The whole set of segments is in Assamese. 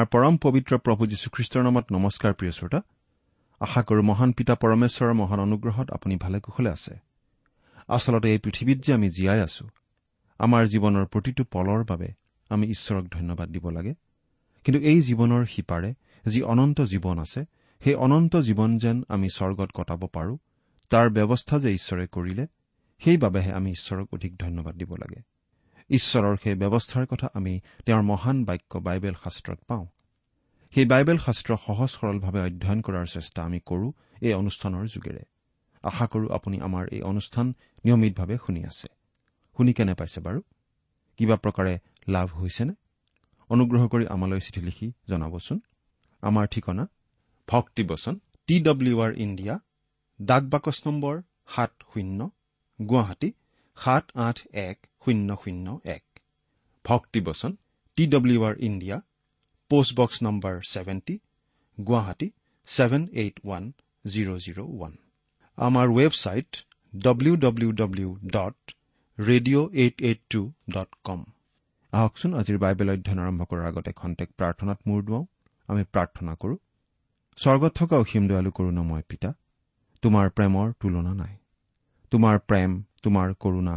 আমাৰ পৰম পবিত্ৰ প্ৰভু যীশুখ্ৰীষ্টৰ নামত নমস্কাৰ প্ৰিয় শ্ৰোতা আশা কৰো মহান পিতা পৰমেশ্বৰৰ মহান অনুগ্ৰহত আপুনি ভালে কুশলে আছে। আচলতে এই পৃথিৱীত যে আমি জীয়াই আছো আমাৰ জীৱনৰ প্ৰতিটো পলৰ বাবে আমি ঈশ্বৰক ধন্যবাদ দিব লাগে। কিন্তু এই জীৱনৰ সিপাৰে যি অনন্ত জীৱন আছে সেই অনন্ত জীৱন যেন আমি স্বৰ্গত কটাব পাৰো তাৰ ব্যৱস্থা যে ঈশ্বৰে কৰিলে সেইবাবেহে আমি ঈশ্বৰক অধিক ধন্যবাদ দিব লাগে। ঈশ্বৰৰ সেই ব্যৱস্থাৰ কথা আমি তেওঁৰ মহান বাক্য বাইবেল শাস্ত্ৰত পাওঁ। সেই বাইবেল শাস্ত্ৰ সহজ সৰলভাৱে অধ্যয়ন কৰাৰ চেষ্টা আমি কৰো এই অনুষ্ঠানৰ যোগেৰে। আশা কৰো আপুনি আমাৰ এই অনুষ্ঠান নিয়মিতভাৱে শুনি আছে। শুনি কেনে পাইছে বাৰু? কিবা প্ৰকাৰে লাভ হৈছেনে? অনুগ্ৰহ কৰি আমালৈ চিঠি লিখি জনাবচোন। আমাৰ ঠিকনা ভক্তিবচন টি ডব্লিউ আৰ ইণ্ডিয়া ডাক বাকচ নম্বৰ সাত শূন্য গুৱাহাটী সাত আঠ এক শূন্য শূন্য এক। Bhaktibachan T W R India postbox number seventy Guwahati seven eight one zero' zero' one আমাৰ website W W W dot radio' eight eight two dot com আহকচোন আজিৰ বাইবেল অধ্যয়ন আৰম্ভ কৰাৰ আগতে খন্তেক প্ৰাৰ্থনাত মূৰ দুৱাওঁ। আমি প্ৰাৰ্থনা কৰো স্বৰ্গত থকা অসীম দয়ালু কৰোণময় পিতা তোমাৰ প্ৰেমৰ তুলনা নাই। তোমাৰ প্ৰেম তোমাৰ কৰুণা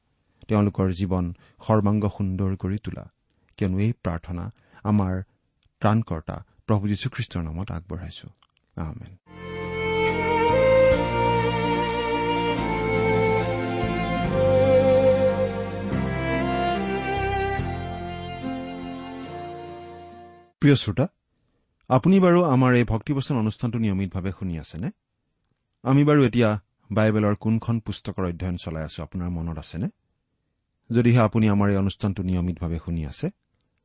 তেওঁলোকৰ জীৱন সৰ্বাংগ সুন্দৰ কৰি তোলা। কিয়নো এই প্ৰাৰ্থনা আমাৰ ত্ৰাণকৰ্তা প্ৰভু যীশুখ্ৰীষ্টৰ নামত আগবঢ়াইছো। প্ৰিয় শ্ৰোতা আপুনি বাৰু আমাৰ এই ভক্তিবচন অনুষ্ঠানটো নিয়মিতভাৱে শুনি আছেনে? আমি বাৰু এতিয়া বাইবেলৰ কোনখন পুস্তকৰ অধ্যয়ন চলাই আছো আপোনাৰ মনত আছেনে? যদিহে আপুনি আমাৰ এই অনুষ্ঠানটো নিয়মিতভাৱে শুনি আছে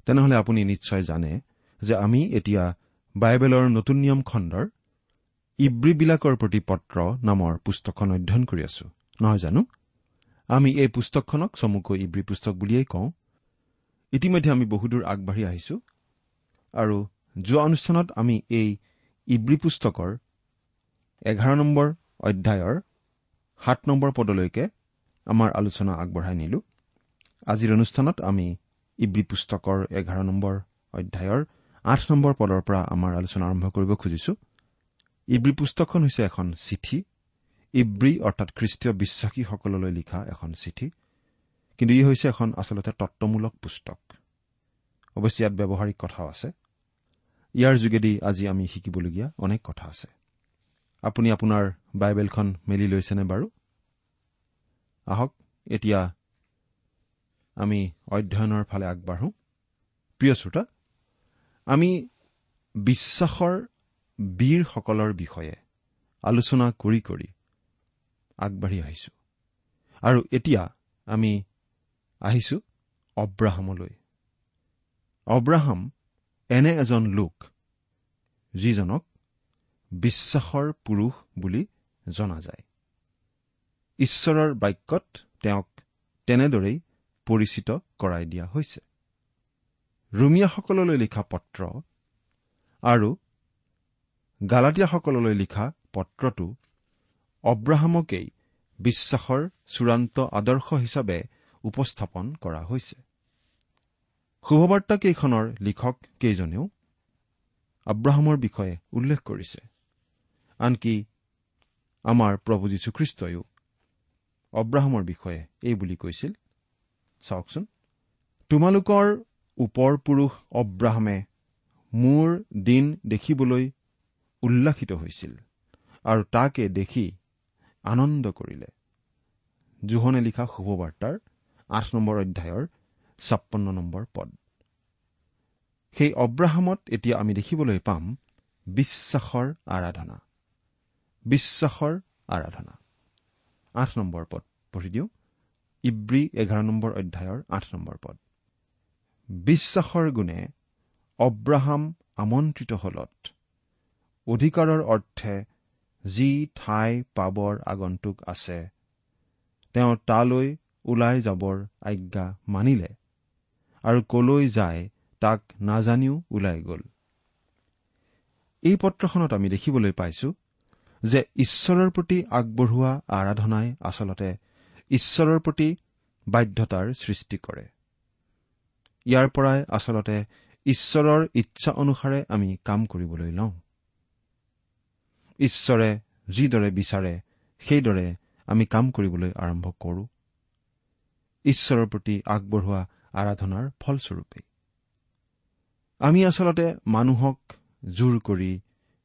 তেনেহলে আপুনি নিশ্চয় জানে যে আমি এতিয়া বাইবেলৰ নতুন নিয়ম খণ্ডৰ ইব্ৰীবিলাকৰ প্ৰতি পত্ৰ নামৰ পুস্তকখন অধ্যয়ন কৰি আছো। নহয় জানো? আমি এই পুস্তকখনক চমুকৈ ইব্ৰী পুস্তক বুলিয়েই কওঁ। ইতিমধ্যে আমি বহুদূৰ আগবাঢ়ি আহিছো আৰু যোৱা অনুষ্ঠানত আমি এই ইব্ৰী পুস্তকৰ এঘাৰ নম্বৰ অধ্যায়ৰ সাত নম্বৰ পদলৈকে আমাৰ আলোচনা আগবঢ়াই নিলো। আজিৰ অনুষ্ঠানত আমি ইব্ৰী পুস্তকৰ এঘাৰ নম্বৰ অধ্যায়ৰ আঠ নম্বৰ পদৰ পৰা আমাৰ আলোচনা আৰম্ভ কৰিব খুজিছো। ইব্ৰী পুস্তকখন হৈছে এখন চিঠি। ইব্ৰী অৰ্থাৎ খ্ৰীষ্টীয় বিশ্বাসীসকললৈ লিখা এখন চিঠি। কিন্তু ই হৈছে এখন আচলতে তত্বমূলক পুস্তক। অৱশ্যে ইয়াত ব্যৱহাৰিক কথাও আছে। ইয়াৰ যোগেদি আজি আমি শিকিবলগীয়া অনেক কথা আছে। আপুনি আপোনাৰ বাইবেলখন মেলি লৈছেনে বাৰু? আহক এতিয়া আমি অধ্যয়নৰ ফালে আগবাঢ়ো। প্ৰিয় শ্ৰোতা আমি বিশ্বাসৰ বীৰসকলৰ বিষয়ে আলোচনা কৰি কৰি আগবাঢ়ি আহিছো। আৰু এতিয়া আমি আহিছো অব্ৰাহামলৈ। অব্ৰাহাম এনে এজন লোক যিজনক বিশ্বাসৰ পুৰুষ বুলি জনা যায়। ঈশ্বৰৰ বাক্যত তেওঁক তেনেদৰেই পৰিচিত কৰাই দিয়া হৈছে। ৰুমিয়াসকললৈ লিখা পত্ৰ আৰু গালাটীয়াসকললৈ লিখা পত্ৰটো অব্ৰাহামকেই বিশ্বাসৰ চূড়ান্ত আদৰ্শ হিচাপে উপস্থাপন কৰা হৈছে। শুভবাৰ্তাকেইখনৰ লিখক কেইজনেও আব্ৰাহামৰ বিষয়ে উল্লেখ কৰিছে। আনকি আমাৰ প্ৰভু যীশুখ্ৰীষ্টইও অব্ৰাহামৰ বিষয়ে এই বুলি কৈছিল চাওকচোন। তোমালোকৰ ওপৰ পুৰুষ অব্ৰাহামে মোৰ দিন দেখিবলৈ উল্লাসিত হৈছিল আৰু তাকে দেখি আনন্দ কৰিলে। জোহনে লিখা শুভবাৰ্তাৰ আঠ নম্বৰ অধ্যায়ৰ ছাপন্ন নম্বৰ পদ। সেই অব্ৰাহামত এতিয়া আমি দেখিবলৈ পাম বিশ্বাসৰ আৰাধনা। বিশ্বাসৰ আৰাধনা। আঠ নম্বৰ পদ পঢ়ি দিওঁ। ইব্ৰী এঘাৰ নম্বৰ অধ্যায়ৰ আঠ নম্বৰ পদ। বিশ্বাসৰ গুণে অব্ৰাহাম আমন্ত্ৰিত হলত। অধিকাৰৰ অৰ্থে যি ঠাই পাবৰ আগন্তুক আছে তেওঁ তালৈ ওলাই যাবৰ আজ্ঞা মানিলে আৰু কলৈ যায় তাক নাজানিও ওলাই গ'ল। এই পত্ৰখনত আমি দেখিবলৈ পাইছো যে ঈশ্বৰৰ প্ৰতি আগবঢ়োৱা আৰাধনাই আচলতে ঈশ্বৰৰ প্ৰতি বাধ্যতাৰ সৃষ্টি কৰে। ইয়াৰ পৰাই আচলতে ঈশ্বৰৰ ইচ্ছা অনুসাৰে আমি কাম কৰিবলৈ লওঁ। ঈশ্বৰে যিদৰে বিচাৰে সেইদৰে আমি কাম কৰিবলৈ আৰম্ভ কৰো। ঈশ্বৰৰ প্ৰতি আগবঢ়োৱা আৰাধনাৰ ফলস্বৰূপে। আমি আচলতে মানুহক জোৰ কৰি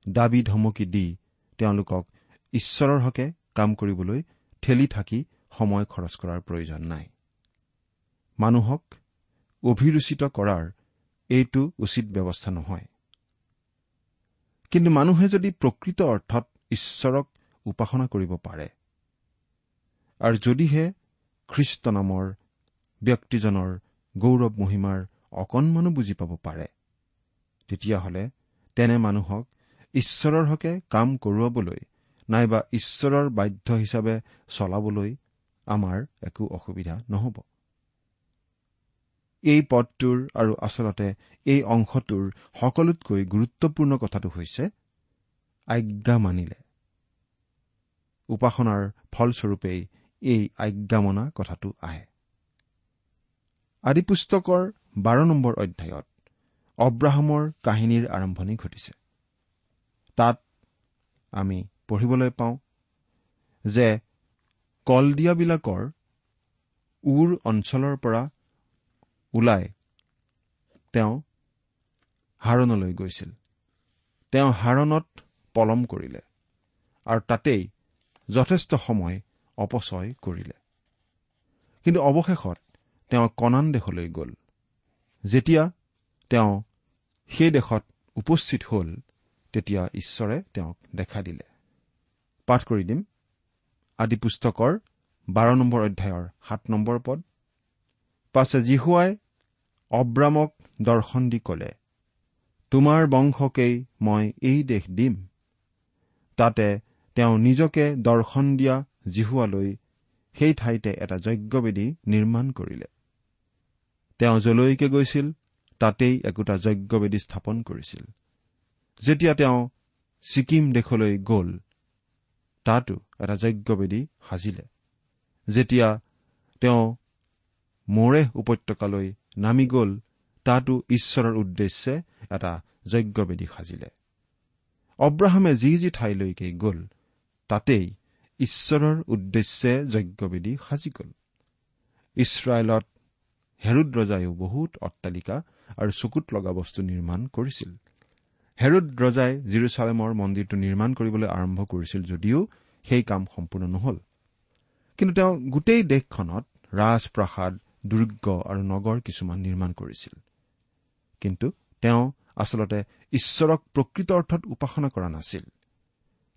দাবী ধমকি দি তেওঁলোকক ঈশ্বৰৰ হকে কাম কৰিবলৈ ঠেলি থাকি সময় খৰচ কৰাৰ প্ৰয়োজন নাই। মানুহক অভিৰুচিত কৰাৰ এইটো উচিত ব্যৱস্থা নহয়। কিন্তু মানুহে যদি প্ৰকৃত অৰ্থত ঈশ্বৰক উপাসনা কৰিব পাৰে আৰু যদিহে খ্ৰীষ্ট নামৰ ব্যক্তিজনৰ গৌৰৱ মহিমাৰ অকণমানো বুজি পাব পাৰে তেতিয়াহ'লে তেনে মানুহক ঈশ্বৰৰ হকে কাম কৰোৱাবলৈ নাইবা ঈশ্বৰৰ বাধ্য হিচাপে চলাবলৈ আমাৰ একো অসুবিধা নহ'ব। এই পদটোৰ আৰু আচলতে এই অংশটোৰ সকলোতকৈ গুৰুত্বপূৰ্ণ কথাটো হৈছে আজ্ঞা মানিলে। উপাসনাৰ ফলস্বৰূপেই এই আজ্ঞামনা কথাটো আহে। আদিপুস্তকৰ বাৰ নম্বৰ অধ্যায়ত অব্ৰাহামৰ কাহিনীৰ আৰম্ভণি ঘটিছে। তাত আমি পঢ়িবলৈ পাওঁ যে কলদিয়াবিলাকৰ উৰ অঞ্চলৰ পৰা ওলাই তেওঁ হাৰণলৈ গৈছিল। তেওঁ হাৰণত পলম কৰিলে আৰু তাতেই যথেষ্ট সময় অপচয় কৰিলে। কিন্তু অৱশেষত তেওঁ কণান দেশলৈ গ'ল। যেতিয়া তেওঁ সেই দেশত উপস্থিত হ'ল তেতিয়া ঈশ্বৰে তেওঁক দেখা দিলে। পাঠ কৰি দিম। আদি পুস্তকৰ বাৰ নম্বৰ অধ্যায়ৰ সাত নম্বৰ পদ। পাছে জিহুৱাই অব্ৰামক দৰ্শন দি কলে তোমাৰ বংশকেই মই এই দেশ দিম। তাতে তেওঁ নিজকে দৰ্শন দিয়া জিহুৱালৈ সেই ঠাইতে এটা যজ্ঞবেদী নিৰ্মাণ কৰিলে। তেওঁ যলৈকে গৈছিল তাতেই একোটা যজ্ঞবেদী স্থাপন কৰিছিল। যেতিয়া তেওঁ ছিকিম দেশলৈ গ'ল তাতো এটা যজ্ঞবেদী সাজিলে। যেতিয়া তেওঁ মোৰে উপত্যকালৈ নামি গ'ল তাতো ঈশ্বৰৰ উদ্দেশ্যে এটা যজ্ঞবেদী সাজিলে। অব্ৰাহামে যি যি ঠাইলৈকে গ'ল তাতেই ঈশ্বৰৰ উদ্দেশ্যে যজ্ঞবেদী সাজি গ'ল। ইছৰাইলত হেৰুদ ৰজায়ো বহুত অট্টালিকা আৰু চকুত লগা বস্তু নিৰ্মাণ কৰিছিল। হেৰুদ ৰজাই জিৰচালেমৰ মন্দিৰটো নিৰ্মাণ কৰিবলৈ আৰম্ভ কৰিছিল যদিও সেই কাম সম্পূৰ্ণ নহল। কিন্তু তেওঁ গোটেই দেশখনত ৰাজপ্ৰাসাদ দুৰ্গ আৰু নগৰ কিছুমান নিৰ্মাণ কৰিছিল। কিন্তু তেওঁ আচলতে ঈশ্বৰক প্ৰকৃত অৰ্থত উপাসনা কৰা নাছিল।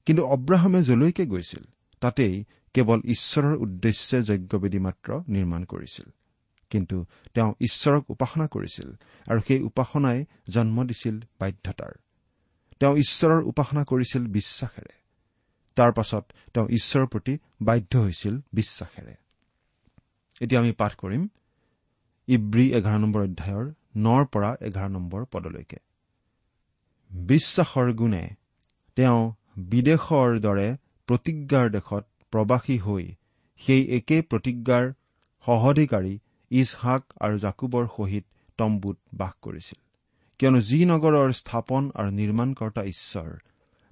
কিন্তু অব্ৰাহামে যলৈকে গৈছিল তাতেই কেৱল ঈশ্বৰৰ উদ্দেশ্যে যজ্ঞবেদী মাত্ৰ নিৰ্মাণ কৰিছিল। কিন্তু তেওঁ ঈশ্বৰক উপাসনা কৰিছিল আৰু সেই উপাসনাই জন্ম দিছিল বাধ্যতাৰ। তেওঁ ঈশ্বৰৰ উপাসনা কৰিছিল বিশ্বাসেৰে। তাৰ পাছত তেওঁ ঈশ্বৰৰ প্ৰতি বাধ্য হৈছিল বিশ্বাসেৰে। এতিয়া আমি পাঠ কৰিম। ইব্ৰী এঘাৰ নম্বৰ অধ্যায়ৰ নৰ পৰা এঘাৰ নম্বৰ পদলৈকে। বিশ্বাসৰ গুণে তেওঁ বিদেশৰ দৰে প্ৰতিজ্ঞাৰ দেশত প্ৰৱাসী হৈ সেই একে প্ৰতিজ্ঞাৰ সহধিকাৰী ইছহাক আৰু জাকুবৰ সহিত তম্বুত বাস কৰিছিল। কিয়নো যি নগৰৰ স্থাপন আৰু নিৰ্মাণকৰ্তা ঈশ্বৰ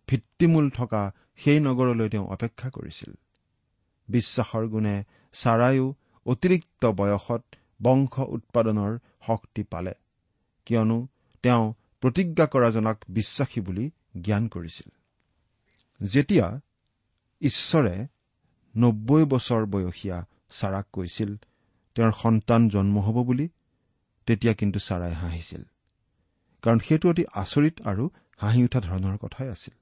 ভিত্তিমূল থকা সেই নগৰলৈ তেওঁ অপেক্ষা কৰিছিল। বিশ্বাসৰ গুণে ছাৰায়ো অতিৰিক্ত বয়সত বংশ উৎপাদনৰ শক্তি পালে কিয়নো তেওঁ প্ৰতিজ্ঞা কৰাজনক বিশ্বাসী বুলি জ্ঞান কৰিছিল। যেতিয়া ঈশ্বৰে নব্বৈ বছৰ বয়সীয়া ছাৰাক কৈছিল তেওঁৰ সন্তান জন্ম হ'ব বুলি তেতিয়া কিন্তু ছাৰাই হাঁহিছিল। কাৰণ সেইটো অতি আচৰিত আৰু হাঁহি উঠা ধৰণৰ কথাই আছিল।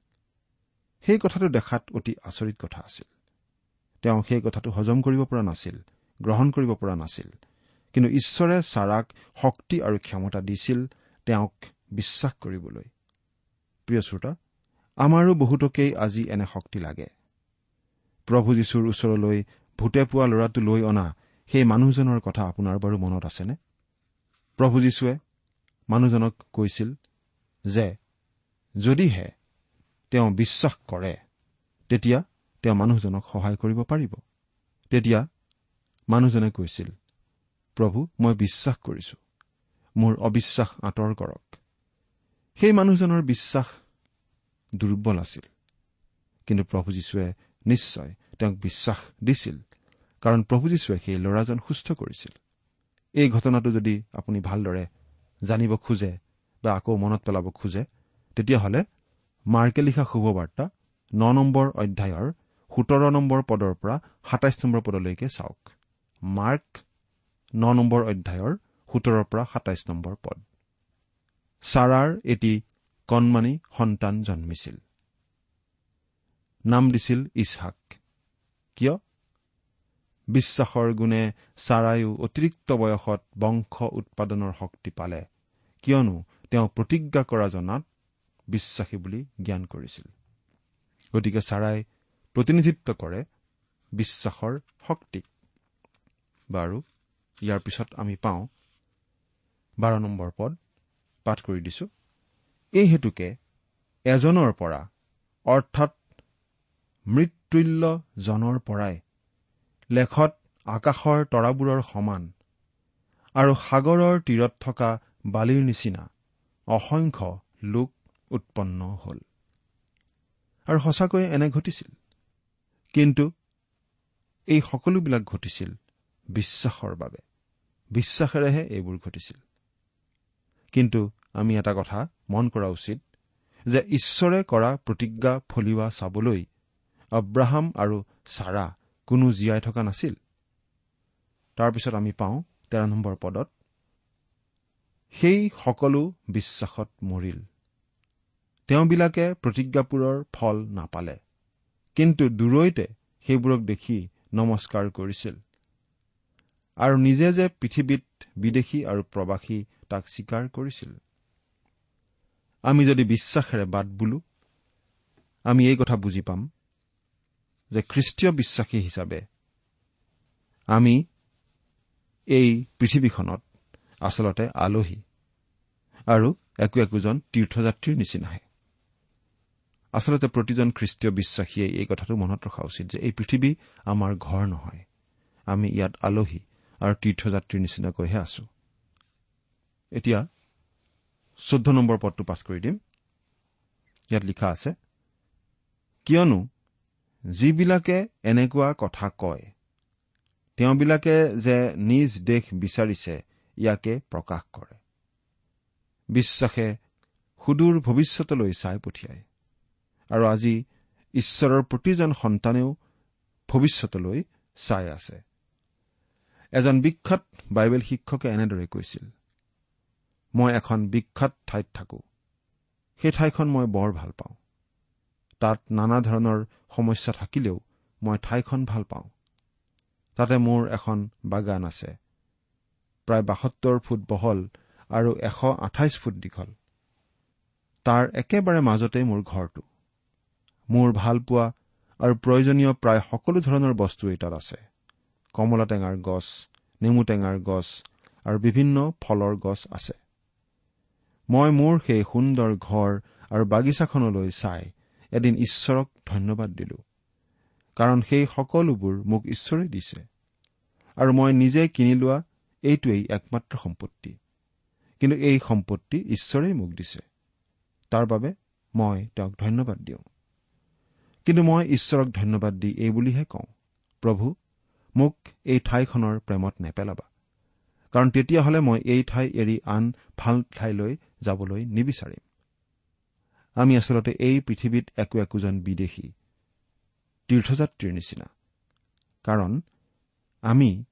সেই কথাটো দেখাত অতি আচৰিত কথা আছিল। তেওঁ সেই কথাটো হজম কৰিব পৰা নাছিল গ্ৰহণ কৰিব পৰা নাছিল। কিন্তু ঈশ্বৰে ছাৰাক শক্তি আৰু ক্ষমতা দিছিল তেওঁক বিশ্বাস কৰিবলৈ। প্ৰিয় শ্ৰোতা আমাৰো বহুতকেই আজি এনে শক্তি লাগে। প্ৰভু যীশুৰ ওচৰলৈ ভূতে পোৱা ল'ৰাটো লৈ অনা সেই মানুহজনৰ কথা আপোনাৰ বাৰু মনত আছেনে? প্ৰভু যীশুৱে মানুহজনক কৈছিল যে যদিহে তেওঁ বিশ্বাস কৰে তেতিয়া তেওঁ মানুহজনক সহায় কৰিব পাৰিব। তেতিয়া মানুহজনে কৈছিল প্ৰভু মই বিশ্বাস কৰিছো। মোৰ অবিশ্বাস আঁতৰ কৰক। সেই মানুহজনৰ বিশ্বাস দুৰ্বল আছিল। কিন্তু প্ৰভু যীশুৱে নিশ্চয় তেওঁক বিশ্বাস দিছিল কাৰণ প্ৰভু যীশুৱে সেই ল'ৰাজন সুস্থ কৰিছিল। এই ঘটনাটো যদি আপুনি ভালদৰে জানিব খোজে বা আকৌ মনত পেলাব খোজে তেতিয়াহ'লে মাৰ্কে লিখা শুভবাৰ্তা ন নম্বৰ অধ্যায়ৰ সোতৰ নম্বৰ পদৰ পৰা সাতাইছ নম্বৰ পদলৈকে চাওক। মাৰ্ক ন নম্বৰ অধ্যায়ৰ সোতৰৰ পৰা সাতাইছ নম্বৰ পদ। ছাৰাৰ এটি কণমানি সন্তান জন্মিছিল। নাম দিছিল ইছহাক। কিয়? বিশ্বাসৰ গুণে ছাৰায়ো অতিৰিক্ত বয়সত বংশ উৎপাদনৰ শক্তি পালে। কিয়নো তেওঁ প্ৰতিজ্ঞা কৰা জনাত বিশ্বাসী বুলি জ্ঞান কৰিছিল। গতিকে ছাৰাই প্ৰতিনিধিত্ব কৰে বিশ্বাসৰ শক্তিক। বাৰু ইয়াৰ পিছত আমি পাওঁ বাৰ নম্বৰ পদ পাঠ কৰি দিছো। এই হেতুকে এজনৰ পৰা অৰ্থাৎ মৃত্যুল্যজনৰ পৰাই লেখত আকাশৰ তৰাবোৰৰ সমান আৰু সাগৰৰ তীৰত থকা বালিৰ নিচিনা অসংখ্য লোক উৎপন্ন হ'ল। আৰু সঁচাকৈয়ে এনে ঘটিছিল। কিন্তু এই সকলোবিলাক ঘটিছিল বিশ্বাসৰ বাবে। বিশ্বাসেৰেহে এইবোৰ ঘটিছিল। কিন্তু আমি এটা কথা মন কৰা উচিত যে ঈশ্বৰে কৰা প্ৰতিজ্ঞা ফলিওৱা চাবলৈ অব্ৰাহাম আৰু ছাৰা কোনো জীয়াই থকা নাছিল। তাৰপিছত আমি পাওঁ তেৰ নম্বৰ পদত সেই সকলো বিশ্বাসত মৰিল। তেওঁবিলাকে প্ৰতিজ্ঞাবোৰৰ ফল নাপালে। কিন্তু দূৰৈতে সেইবোৰক দেখি নমস্কাৰ কৰিছিল। আৰু নিজে যে পৃথিৱীত বিদেশী আৰু প্ৰবাসী তাক স্বীকাৰ কৰিছিল। আমি যদি বিশ্বাসেৰে বাট বোলো আমি এই কথা বুজি পাম যে খ্ৰীষ্টীয় বিশ্বাসী হিচাপে আমি এই পৃথিৱীখনত আচলতে আলহী আৰু একো একোজন তীৰ্থযাত্ৰীৰ নিচিনাহে। আচলতে প্ৰতিজন খ্ৰীষ্টীয় বিশ্বাসীয়ে এই কথাটো মনত ৰখা উচিত যে এই পৃথিৱী আমাৰ ঘৰ নহয়। আমি ইয়াত আলহী আৰু তীৰ্থযাত্ৰীৰ নিচিনাকৈহে আছো। এতিয়া চৈধ্য নম্বৰ পদটো পাছ কৰি দিম। ইয়াত লিখা আছে কিয়নো যিবিলাকে এনেকুৱা কথা কয় তেওঁবিলাকে যে নিজ দেশ বিচাৰিছে ইয়াকে প্ৰকাশ কৰে। বিশ্বাসে সুদূৰ ভৱিষ্যতলৈ চাই পঠিয়ায়। আৰু আজি ঈশ্বৰৰ প্ৰতিজন সন্তানেও ভৱিষ্যতলৈ চাই আছে। এজন বিখ্যাত বাইবেল শিক্ষকে এনেদৰে কৈছিল মই এখন বিখ্যাত ঠাইত থাকো। সেই ঠাইখন মই বৰ ভাল পাওঁ। তাত নানা ধৰণৰ সমস্যা থাকিলেও মই ঠাইখন ভাল পাওঁ। তাতে মোৰ এখন বাগান আছে। প্ৰায় বাসত্তৰ ফুট বহল আৰু এশ আঠাইছ ফুট দীঘল। তাৰ একেবাৰে মাজতেই মোৰ ঘৰটো। মোৰ ভালপোৱা আৰু প্ৰয়োজনীয় প্ৰায় সকলো ধৰণৰ বস্তুৱেই তাত আছে। কমলা টেঙাৰ গছ নেমু টেঙাৰ গছ আৰু বিভিন্ন ফলৰ গছ আছে। মই মোৰ সেই সুন্দৰ ঘৰ আৰু বাগিচাখনলৈ চাই এদিন ঈশ্বৰক ধন্যবাদ দিলো কাৰণ সেই সকলোবোৰ মোক ঈশ্বৰে দিছে আৰু মই নিজে কিনি লোৱা এইটোৱেই একমাত্ৰ সম্পত্তি। কিন্তু এই সম্পত্তি ঈশ্বৰেই মোক দিছে। তাৰ বাবে মই তেওঁক ধন্যবাদ দিওঁ। কিন্তু মই ঈশ্বৰক ধন্যবাদ দি এই বুলিহে কওঁ প্ৰভু মোক এই ঠাইখনৰ প্ৰেমত নেপেলাবা। কাৰণ তেতিয়াহ'লে মই এই ঠাই এৰি আন ভাল ঠাইলৈ যাবলৈ নিবিচাৰিম। আমি আচলতে এই পৃথিৱীত একো একোজন বিদেশী তীৰ্থযাত্ৰীৰ নিচিনা। কাৰণ আমি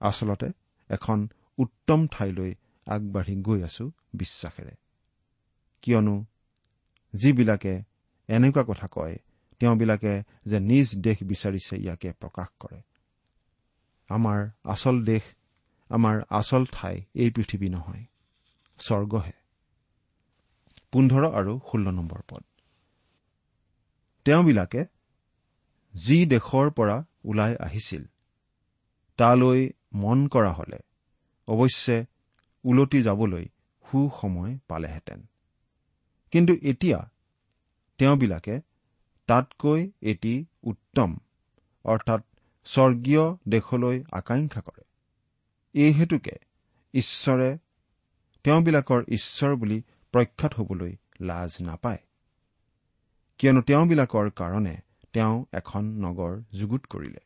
আচলতে এখন উত্তম ঠাইলৈ আগবাঢ়ি গৈ আছো বিশ্বাসেৰে। কিয়নো যিবিলাকে এনেকুৱা কথা কয় তেওঁবিলাকে যে নিজ দেশ বিচাৰিছে ইয়াকে প্ৰকাশ কৰে। আমাৰ আচল দেশ আমাৰ আচল ঠাই এই পৃথিৱী নহয় স্বৰ্গহে। পোন্ধৰ আৰু ষোল্ল নম্বৰ পদ। তেওঁবিলাকে যি দেশৰ পৰা ওলাই আহিছিল তালৈ মন কৰা হলে অৱশ্যে ওলটি যাবলৈ সুসময় পালেহেঁতেন। কিন্তু এতিয়া তেওঁবিলাকে তাতকৈ এটি উত্তম অৰ্থাৎ স্বৰ্গীয় দেশলৈ আকাংক্ষা কৰে। এই হেতুকে ঈশ্বৰে তেওঁবিলাকৰ ঈশ্বৰ বুলি প্ৰখ্যাত হবলৈ লাজ নাপায়। কিয়নো তেওঁবিলাকৰ কাৰণে তেওঁ এখন নগৰ যুগুত কৰিলে।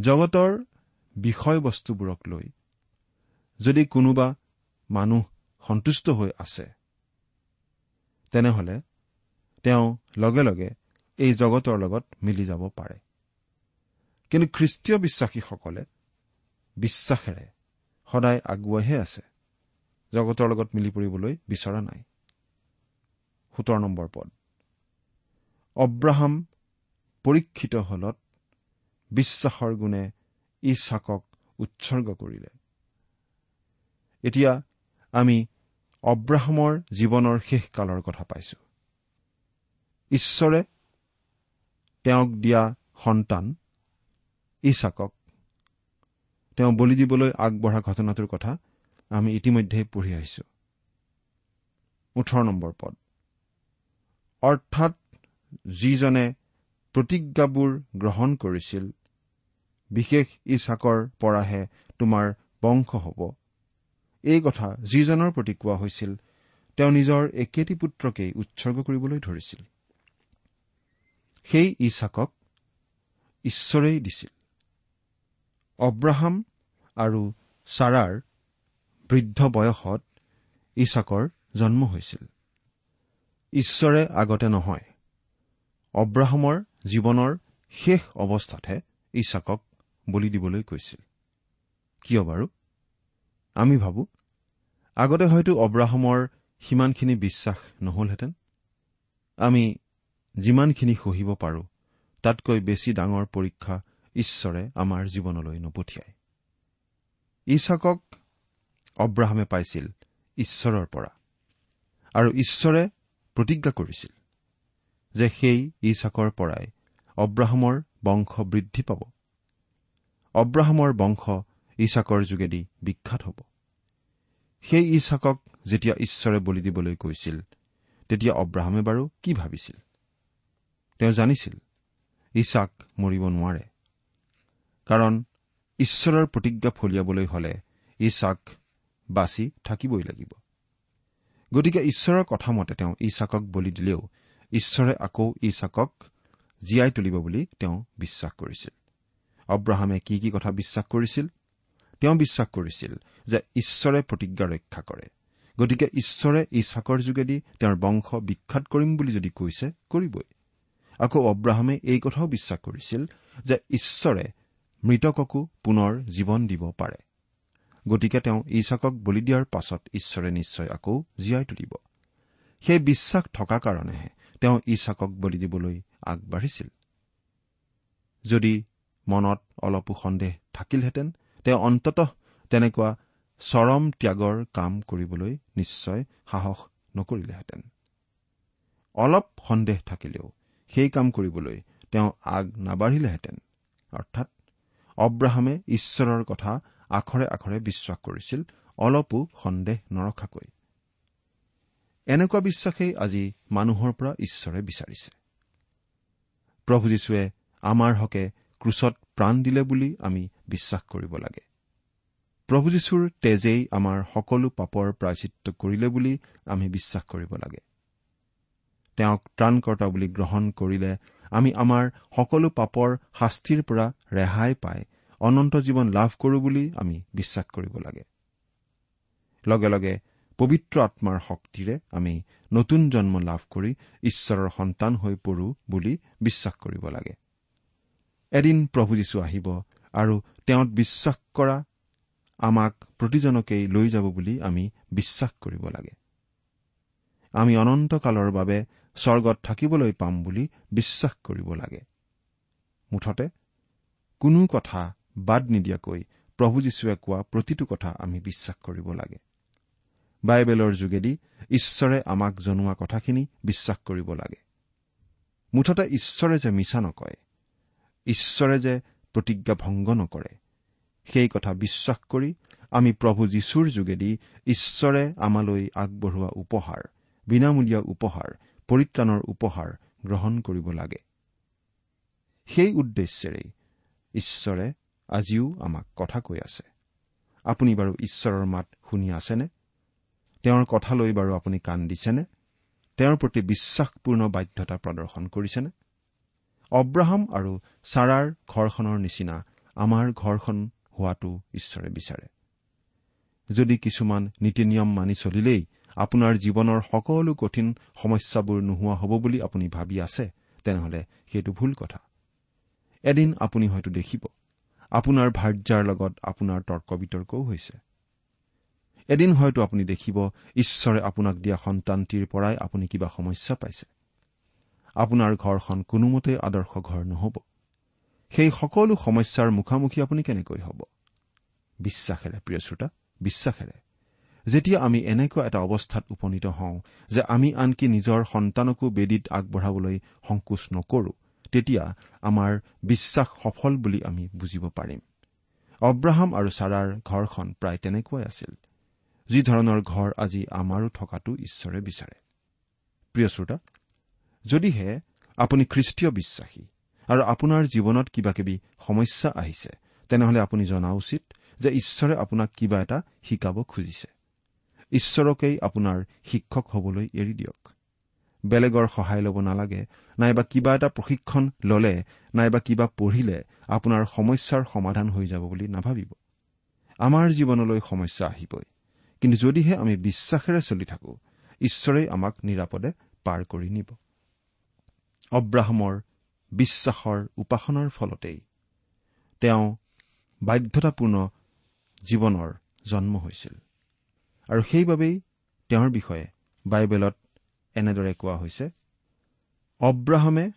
জগতৰ বিষয়বস্তুবোৰক লৈ যদি কোনোবা মানুহ সন্তুষ্ট হৈ আছে তেনেহলে তেওঁ লগে লগে এই জগতৰ লগত মিলি যাব পাৰে। কিন্তু খ্ৰীষ্টীয় বিশ্বাসীসকলে বিশ্বাসেৰে সদায় আগুৱাইহে আছে। জগতৰ লগত মিলি পৰিবলৈ বিচৰা নাই। সোতৰ নম্বৰ পদ। অব্ৰাহাম পৰীক্ষিত হলত বিশ্বাসৰ গুণে ইছাকক উৎসৰ্গ কৰিলে। এতিয়া আমি অব্ৰাহামৰ জীৱনৰ শেষকালৰ কথা পাইছো। ঈশ্বৰে তেওঁক দিয়া সন্তান ইছাকক। তেওঁ বলি দিবলৈ আগবঢ়া ঘটনাটোৰ কথা আমি ইতিমধ্যে পঢ়ি আহিছো। ওঠৰ নম্বৰ পদ। অৰ্থাৎ যিজনে প্ৰতিজ্ঞাবোৰ গ্ৰহণ কৰিছিল বিশেষ ইছাকৰ পৰাহে তোমাৰ বংশ হ'ব। এই কথা যিজনৰ প্ৰতি কোৱা হৈছিল তেওঁ নিজৰ একেটি পুত্ৰকেই উৎসৰ্গ কৰিবলৈ ধৰিছিল। সেই ইছাকক ঈশ্বৰেই দিছিল। অব্ৰাহাম আৰু ছাৰাৰ বৃদ্ধ বয়সত ইছাকৰ জন্ম হৈছিল। ঈশ্বৰে আগতে নহয় অব্ৰাহামৰ জীৱনৰ শেষ অৱস্থাতহে ইছাকক বলি দিবলৈ কৈছিল। কিয় বাৰু? আমি ভাবো আগতে হয়তো অব্ৰাহামৰ সিমানখিনি বিশ্বাস নহলহেঁতেন। আমি যিমানখিনি সহিব পাৰো তাতকৈ বেছি ডাঙৰ পৰীক্ষা ঈশ্বৰে আমাৰ জীৱনলৈ নপঠিয়ায়। ইছাকক অব্ৰাহামে পাইছিল ঈশ্বৰৰ পৰা আৰু ঈশ্বৰে প্ৰতিজ্ঞা কৰিছিল যে সেই ইছাকৰ পৰাই অব্ৰাহামৰ বংশ বৃদ্ধি পাব। অব্ৰাহামৰ বংশ ইছাকৰ যোগেদি বিখ্যাত হ'ব। সেই ইছাকক যেতিয়া ঈশ্বৰে বলি দিবলৈ কৈছিল তেতিয়া অব্ৰাহামে বাৰু কি ভাবিছিল? তেওঁ জানিছিল ইছাক মৰিব নোৱাৰে। কাৰণ ঈশ্বৰৰ প্ৰতিজ্ঞা ফলিয়াবলৈ হলে ইছাক বাচি থাকিবই লাগিব। গতিকে ঈশ্বৰৰ কথা মতে তেওঁ ইছাকক বলি দিলেও ঈশ্বৰে আকৌ ইছাকক জীয়াই তুলিব বুলি তেওঁ বিশ্বাস কৰিছিল। অব্ৰাহামে কি কি কথা বিশ্বাস কৰিছিল? তেওঁ বিশ্বাস কৰিছিল যে ঈশ্বৰে প্ৰতিজ্ঞা ৰক্ষা কৰে। গতিকে ঈশ্বৰে ইছাকৰ যোগেদি তেওঁৰ বংশ বিখ্যাত কৰিম বুলি যদি কৈছে কৰিবই। আকৌ অব্ৰাহামে এই কথাও বিশ্বাস কৰিছিল যে ঈশ্বৰে মৃতককো পুনৰ জীৱন দিব পাৰে। গতিকে তেওঁ ইছাকক বলি দিয়াৰ পাছত ঈশ্বৰে নিশ্চয় আকৌ জীয়াই তুলিব। সেই বিশ্বাস থকা কাৰণেহে তেওঁ ইছাকক বলি দিবলৈ আগবাঢ়িছিল। যদি মনত অলপো সন্দেহ থাকিলহেঁতেন তেওঁ অন্ততঃ তেনেকুৱা চৰম ত্যাগৰ কাম কৰিবলৈ নিশ্চয় সাহস নকৰিলেহেঁতেন। অলপ সন্দেহ থাকিলেও সেই কাম কৰিবলৈ তেওঁ আগ নাবাঢ়িলেহেঁতেন অৰ্থাৎ অব্ৰাহামে ঈশ্বৰৰ কথা আখৰে আখৰে বিশ্বাস কৰিছিল অলপো সন্দেহ নৰখাকৈ। এনেকুৱা বিশ্বাসেই আজি মানুহৰ পৰা ঈশ্বৰে বিচাৰিছে। প্ৰভু যীশুৱে আমাৰ হকে ক্ৰুচত প্ৰাণ দিলে বুলি আমি বিশ্বাস কৰিব লাগে। প্ৰভু যীশুৰ তেজেই আমাৰ সকলো পাপৰ প্ৰায়চিত্ৰ কৰিলে বুলি আমি বিশ্বাস কৰিব লাগে। তেওঁক ত্ৰাণকৰ্তা বুলি গ্ৰহণ কৰিলে আমি আমাৰ সকলো পাপৰ শাস্তিৰ পৰা ৰেহাই পাই অনন্ত জীৱন লাভ কৰো বুলি আমি বিশ্বাস কৰিব লাগে। লগে লগে পবিত্ৰ আত্মাৰ শক্তিৰে আমি নতুন জন্ম লাভ কৰি ঈশ্বৰৰ সন্তান হৈ পৰো বুলি বিশ্বাস কৰিব লাগে। এদিন প্ৰভু যীশু আহিব আৰু তেওঁত বিশ্বাস কৰা আমাক প্ৰতিজনকেই লৈ যাব বুলি আমি বিশ্বাস কৰিব লাগে। আমি অনন্তকালৰ বাবে স্বৰ্গত থাকিবলৈ পাম বুলি বিশ্বাস কৰিব লাগে। মুঠতে কোনো কথা বাদ নিদিয়াকৈ প্ৰভু যীশুৱে কোৱা প্ৰতিটো কথা আমি বিশ্বাস কৰিব লাগে। বাইবেলৰ যোগেদি ঈশ্বৰে আমাক জনোৱা কথাখিনি বিশ্বাস কৰিব লাগে। মুঠতে ঈশ্বৰে যে মিছা নকয় ঈশ্বৰে যে প্ৰতিজ্ঞা ভংগ নকৰে সেই কথা বিশ্বাস কৰি আমি প্ৰভু যীশুৰ যোগেদি ঈশ্বৰে আমালৈ আগবঢ়োৱা উপহাৰ বিনামূলীয়া উপহাৰ পৰিত্ৰাণৰ উপহাৰ গ্ৰহণ কৰিব লাগে। সেই উদ্দেশ্যেৰেই ঈশ্বৰে আজিও আমাক কথা কৈ আছে। আপুনি বাৰু ঈশ্বৰৰ মাত শুনি আছেনে? তেওঁৰ কথালৈ বাৰু আপুনি কাণ দিছেনে? তেওঁৰ প্ৰতি বিশ্বাসপূৰ্ণ বাধ্যতা প্ৰদৰ্শন কৰিছেনে? অব্ৰাহাম আৰু ছাৰাৰ ঘৰখনৰ নিচিনা আমাৰ ঘৰখন হোৱাটো ঈশ্বৰে বিচাৰে। যদি কিছুমান নীতি নিয়ম মানি চলিলেই আপোনাৰ জীৱনৰ সকলো কঠিন সমস্যাবোৰ নোহোৱা হ'ব বুলি আপুনি ভাবি আছে তেনেহলে সেইটো ভুল কথা। এদিন আপুনি হয়তো দেখিব আপোনাৰ ভাৰ্যাৰ লগত আপোনাৰ তৰ্ক বিতৰ্কও হৈছে। এদিন হয়তো আপুনি দেখিব ঈশ্বৰে আপোনাক দিয়া সন্তানটিৰ পৰাই আপুনি কিবা সমস্যা পাইছে। আপোনাৰ ঘৰখন কোনোমতেই আদৰ্শ ঘৰ নহ'ব। সেই সকলো সমস্যাৰ মুখামুখি আপুনি কেনেকৈ হ'ব? বিশ্বাসেৰে প্ৰিয় শ্ৰোতা বিশ্বাসেৰে। যেতিয়া আমি এনেকুৱা এটা অৱস্থাত উপনীত হওঁ যে আমি আনকি নিজৰ সন্তানকো বেদীত আগবঢ়াবলৈ সংকোচ নকৰো তেতিয়া আমাৰ বিশ্বাস সফল বুলি আমি বুজিব পাৰিম। অব্ৰাহাম আৰু ছাৰাৰ ঘৰখন প্ৰায় তেনেকুৱাই আছিল যি ধৰণৰ ঘৰ আজি আমাৰো থকাটো ঈশ্বৰে বিচাৰে। প্ৰিয় শ্ৰোতা যদিহে আপুনি খ্ৰীষ্টীয় বিশ্বাসী আৰু আপোনাৰ জীৱনত কিবা কিবি সমস্যা আহিছে তেনেহলে আপুনি জনা উচিত যে ঈশ্বৰে আপোনাক কিবা এটা শিকাব খুজিছে। ঈশ্বৰকেই আপোনাৰ শিক্ষক হবলৈ এৰি দিয়ক। বেলেগৰ সহায় ল'ব নালাগে নাইবা কিবা এটা প্ৰশিক্ষণ ললে নাইবা কিবা পঢ়িলে আপোনাৰ সমস্যাৰ সমাধান হৈ যাব বুলি নাভাবিব। আমাৰ জীৱনলৈ সমস্যা আহিবই। কিন্তু যদিহে আমি বিশ্বাসেৰে চলি থাকো ঈশ্বৰেই আমাক নিৰাপদে পাৰ কৰি নিব। অব্ৰাহামৰ বিশ্বাসৰ উপাসনাৰ ফলতেই তেওঁ বাধ্যতাপূৰ্ণ জীৱনৰ জন্ম হৈছিল। আৰু সেইবাবেই তেওঁৰ বিষয়ে বাইবেলত এনেদৰে কোৱা হৈছে অব্ৰাহামে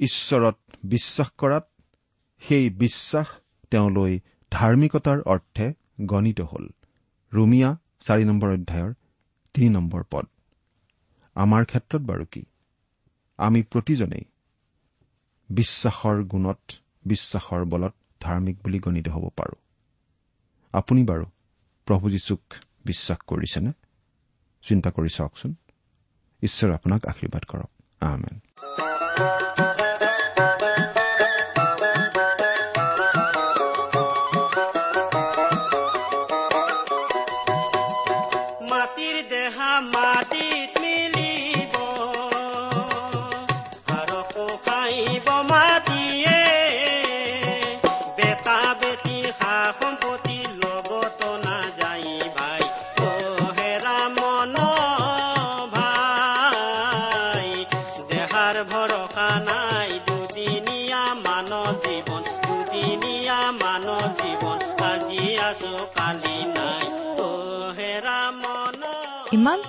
ঈশ্বৰত বিশ্বাস কৰাত সেই বিশ্বাস তেওঁলৈ ধাৰ্মিকতাৰ অৰ্থে গণিত হ'ল। ৰুমিয়া চাৰি নম্বৰ অধ্যায়ৰ তিনি নম্বৰ পদ। আমাৰ ক্ষেত্ৰত বাৰু কি? আমি প্ৰতিজনেই বিশ্বাসৰ গুণত বিশ্বাসৰ বলত ধাৰ্মিক বুলি গণিত হ'ব পাৰোঁ। আপুনি বাৰু প্ৰভু যীশুক বিশ্বাস কৰিছেনে চিন্তা কৰি চাওকচোন ঈশ্বৰে আপোনাক আশীৰ্বাদ কৰক আমেন